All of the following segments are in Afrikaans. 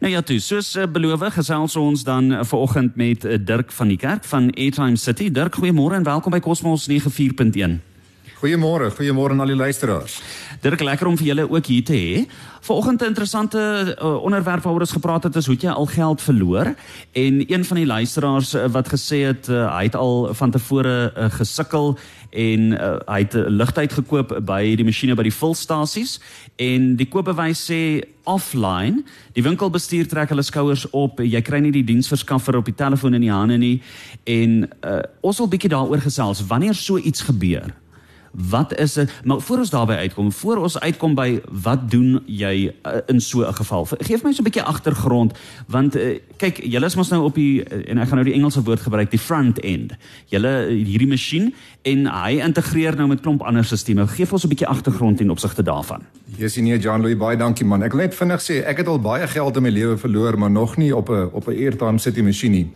Nou ja, toe, soos uh, beloof, gesels ons dan uh, vanoggend met uh, Dirk van die Kerk van Airtime City. Dirk, goeiemôre en welkom by Cosmos 94.1. Goeiemôre, goeiemôre aan al die luisteraars. Dirk, lekker om vir julle ook hier te hê. Vanoggend 'n interessante uh, onderwerp waaroor ons gepraat het is hoe jy al geld verloor en een van die luisteraars uh, wat gesê het uh, hy het al van tevore uh, gesukkel en uh, hy het 'n ligtyd gekoop by die masjiene by die volstasies en die koopbewys sê offline die winkelbestuur trek hulle skouers op jy kry nie die diensverskaffer op die telefoon in die hande nie en uh, ons wil bietjie daaroor gesels wanneer so iets gebeur Wat is dit? Maar voor ons daarby uitkom, voor ons uitkom by wat doen jy uh, in so 'n geval? Geef my so 'n bietjie agtergrond want uh, kyk, julle is mos nou op die uh, en ek gaan nou die Engelse woord gebruik, die front end. Julle hierdie masjien en hy integreer nou met klomp ander stelsels. Geef ons 'n bietjie agtergrond in opsigte daarvan. Jessie nee, John Louis, baie dankie man. Ek wil net vinnig sê, ek het al baie geld in my lewe verloor, maar nog nie op 'n op 'n Airtime City masjien nie.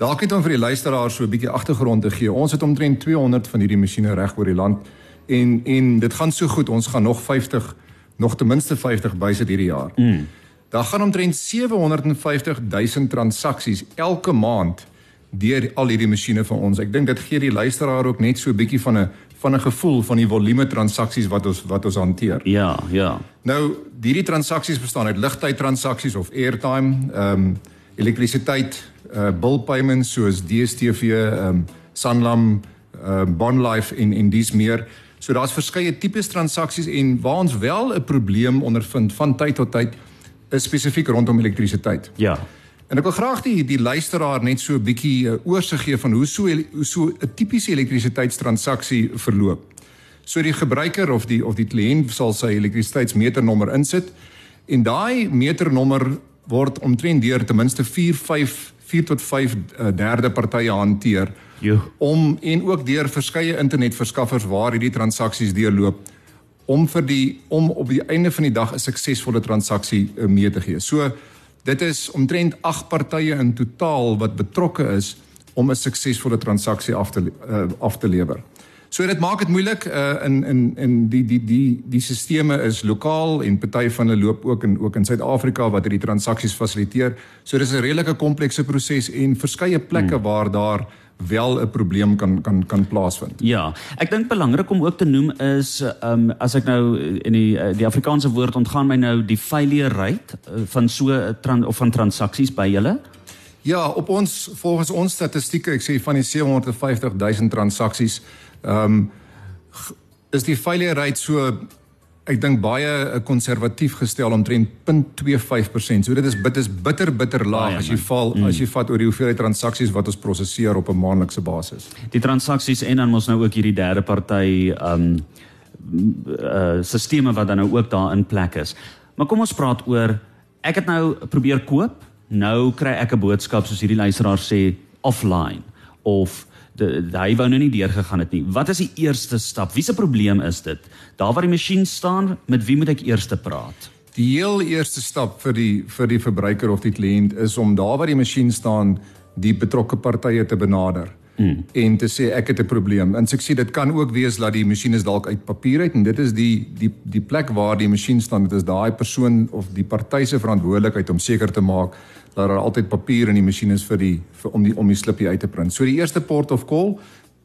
Dalk net om vir die luisteraars so 'n bietjie agtergrond te gee. Ons het omtrent 200 van hierdie masjiene reg oor die land en en dit gaan so goed ons gaan nog 50 nog ten minste 50 bysit hierdie jaar. Mm. Daar gaan omtrent 750 000 transaksies elke maand deur al hierdie masjiene van ons. Ek dink dit gee die luisteraar ook net so 'n bietjie van 'n van 'n gevoel van die volume transaksies wat ons wat ons hanteer. Ja, ja. Nou, hierdie transaksies bestaan uit ligtyd transaksies of airtime, ehm um, elektrisiteit, uh bill payments soos DStv, um, Sanlam, uh Bonlife en en dis meer. So daar's verskeie tipes transaksies en waar ons wel 'n probleem ondervind van tyd tot tyd is spesifiek rondom elektrisiteit. Ja. En ek wil graag die die luisteraar net so 'n bietjie uh, oorsig gee van hoe so hoe so 'n tipiese elektrisiteitstransaksie verloop. So die gebruiker of die of die kliënt sal sy elektrisiteitsmeternommer insit en daai meternommer word omtrent deur ten minste 4 5 4 tot 5 uh, derde partye hanteer. Jo. om en ook deur verskeie internetverskaffers waar hierdie transaksies deurloop om vir die om op die einde van die dag 'n suksesvolle transaksie uh, mee te gee. So dit is omtrent 8 partye in totaal wat betrokke is om 'n suksesvolle transaksie af te uh, af te lewer. So dit maak dit moeilik uh, in in in die die die die sisteme is lokaal en party van hulle loop ook in ook in Suid-Afrika wat hierdie transaksies fasiliteer. So dis 'n redelike komplekse proses en verskeie plekke hmm. waar daar wel 'n probleem kan kan kan plaasvind. Ja, ek dink belangrik om ook te noem is ehm um, as ek nou in die eh, die Afrikaanse woord ontgaan my nou die failure rate eh, van so tran, of van transaksies by julle. Ja, op ons volgens ons statistieke, ek sê van die 750 000 transaksies, ehm um, is die failure rate so ek dink baie eh, konservatief gestel omtrent 0.25%. So dit is dit is bitter bitter laag as jy val mm. as jy vat oor die hoeveelheid transaksies wat ons prosesseer op 'n maandelikse basis. Die transaksies en dan mos nou ook hierdie derde party um uh sisteme wat dan nou ook daar in plek is. Maar kom ons praat oor ek het nou probeer koop, nou kry ek 'n boodskap soos hierdie luisteraar sê offline of hy wou nou nie deurgegaan het nie. Wat is die eerste stap? Wie se probleem is dit? Daar waar die masjien staan, met wie moet ek eers praat? Die heel eerste stap vir die vir die verbruiker of die kliënt is om daar waar die masjien staan, die betrokke partye te benader. Mm. en te sê ek het 'n probleem. En ek sê dit kan ook wees dat die masjien is dalk uit papier uit en dit is die die die plek waar die masjien staan, dit is daai persoon of die party se verantwoordelikheid om seker te maak dat daar altyd papier in die masjien is vir die vir, om die om die slipie uit te print. So die eerste port of call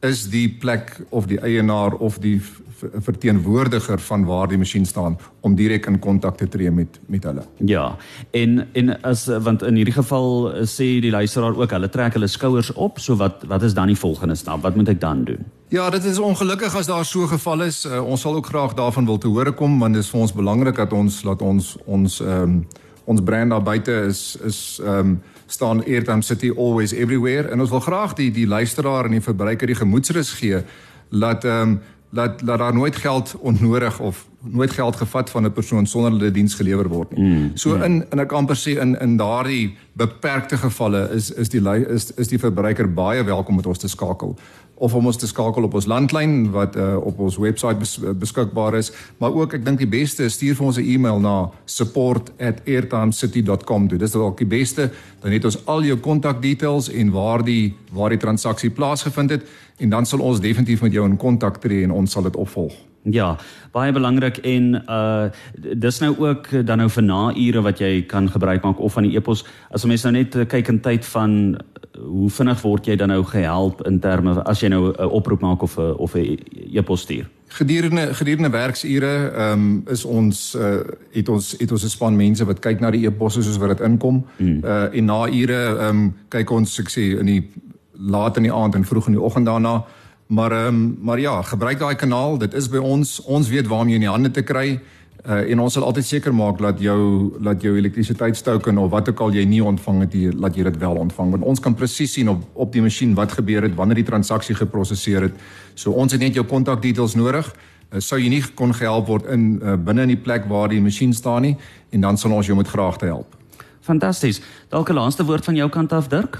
is die plek of die eienaar of die verteenwoordiger van waar die masjien staan om direk in kontak te tree met met hulle. Ja. En en as want in hierdie geval sê die luisteraar ook hulle trek hulle skouers op, so wat wat is dan die volgende stap? Wat moet ek dan doen? Ja, dit is ongelukkig as daar so 'n geval is. Uh, ons sal ook graag daarvan wil te hore kom want dit is vir ons belangrik dat ons laat ons ons ehm um, ons brand daar buite is is ehm um, staan Airtime City always everywhere. En ons wil graag die die luisteraar en die verbruiker die gemoedsrus gee dat ehm um, dat dat daar nooit geld onnodig of nooit geld gevat van 'n persoon sonder dat die diens gelewer word nie. Mm, so mm. in in 'n amper sê in in daardie beperkte gevalle is is die is is die verbruiker baie welkom met ons te skakel of om ons te skakel op ons landlyn wat uh, op ons webwerf bes, beskikbaar is, maar ook ek dink die beste is stuur vir ons 'n e-mail na support@airtimecity.com. Dit is dalk die beste. Dan het ons al jou kontak details en waar die waar die transaksie plaasgevind het en dan sal ons definitief met jou in kontak tree en ons sal dit opvolg. Ja, baie belangrik en uh dis nou ook dan nou vir naure wat jy kan gebruik maak of van die e-pos. As 'n mens nou net kyk in tyd van hoe vinnig word jy dan nou gehelp in terme as jy nou 'n oproep maak of 'n of 'n e-pos stuur? Gedurende gedurende werksure ehm um, is ons uh het ons het ons 'n span mense wat kyk na die e-posse soos wat dit inkom. Hmm. Uh en na ure ehm um, kyk ons ek sê in die laat in die aand en vroeg in die oggend daarna. Maar ehm um, maar ja, gebruik daai kanaal. Dit is by ons. Ons weet waar om jou in die hande te kry. Uh en ons sal altyd seker maak dat jou dat jou elektrisiteitstoken of wat ook al jy nie ontvang het, jy laat jy dit wel ontvang. Want ons kan presies sien op op die masjien wat gebeur het wanneer die transaksie geprosesseer het. So ons het net jou kontak details nodig. Uh, sou jy nie kon gehelp word in uh, binne in die plek waar die masjien staan nie en dan sal ons jou met graag te help. Fantasties. Dalk 'n laaste woord van jou kant af Dirk?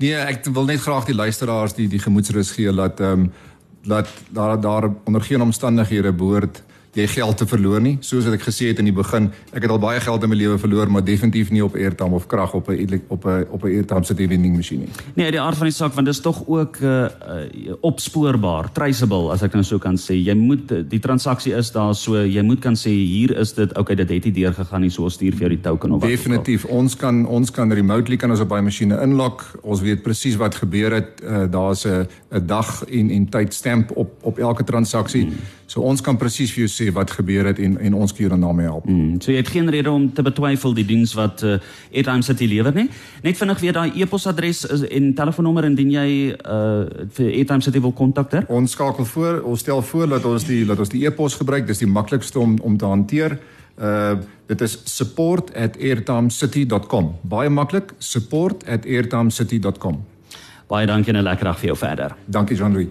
Nee, ek wil net graag die luisteraars die die gemoedsrus gee dat ehm um, dat daar daar onder geen omstandighede behoort jy geld te verloor nie. Soos wat ek gesê het in die begin, ek het al baie geld in my lewe verloor, maar definitief nie op airtime of krag op 'n op 'n op 'n airtime se vending masjien nie. Nee, die aard van die saak want dit is tog ook uh, uh opspoorbaar, traceable as ek nou so kan sê. Jy moet die transaksie is daar so, jy moet kan sê hier is dit, okay, dit het nie deur gegaan nie, so ons stuur vir jou die token of wat. Definitief, ons kan ons kan remotely kan ons op baie masjiene inlok. Ons weet presies wat gebeur het. Uh, Daar's 'n 'n dag en en tyd stamp op op elke transaksie. Hmm. So ons kan presies vir jou sê wat gebeur het en en ons kan jou daarmee help. Mm, so jy het geen rede om te betwyfel die diens wat uh, Airtime City lewer nie. Net vinnig weer daai e-posadres en telefoonnommer indien jy uh, vir Airtime City wil kontakteer. Ons skakel voor, ons stel voor dat ons die dat ons die e-pos gebruik. Dis die maklikste om om te hanteer. Uh dit is support@airtimecity.com. Baie maklik, support@airtimecity.com. Baie dankie en 'n lekker dag vir jou verder. Dankie Jean-Louis.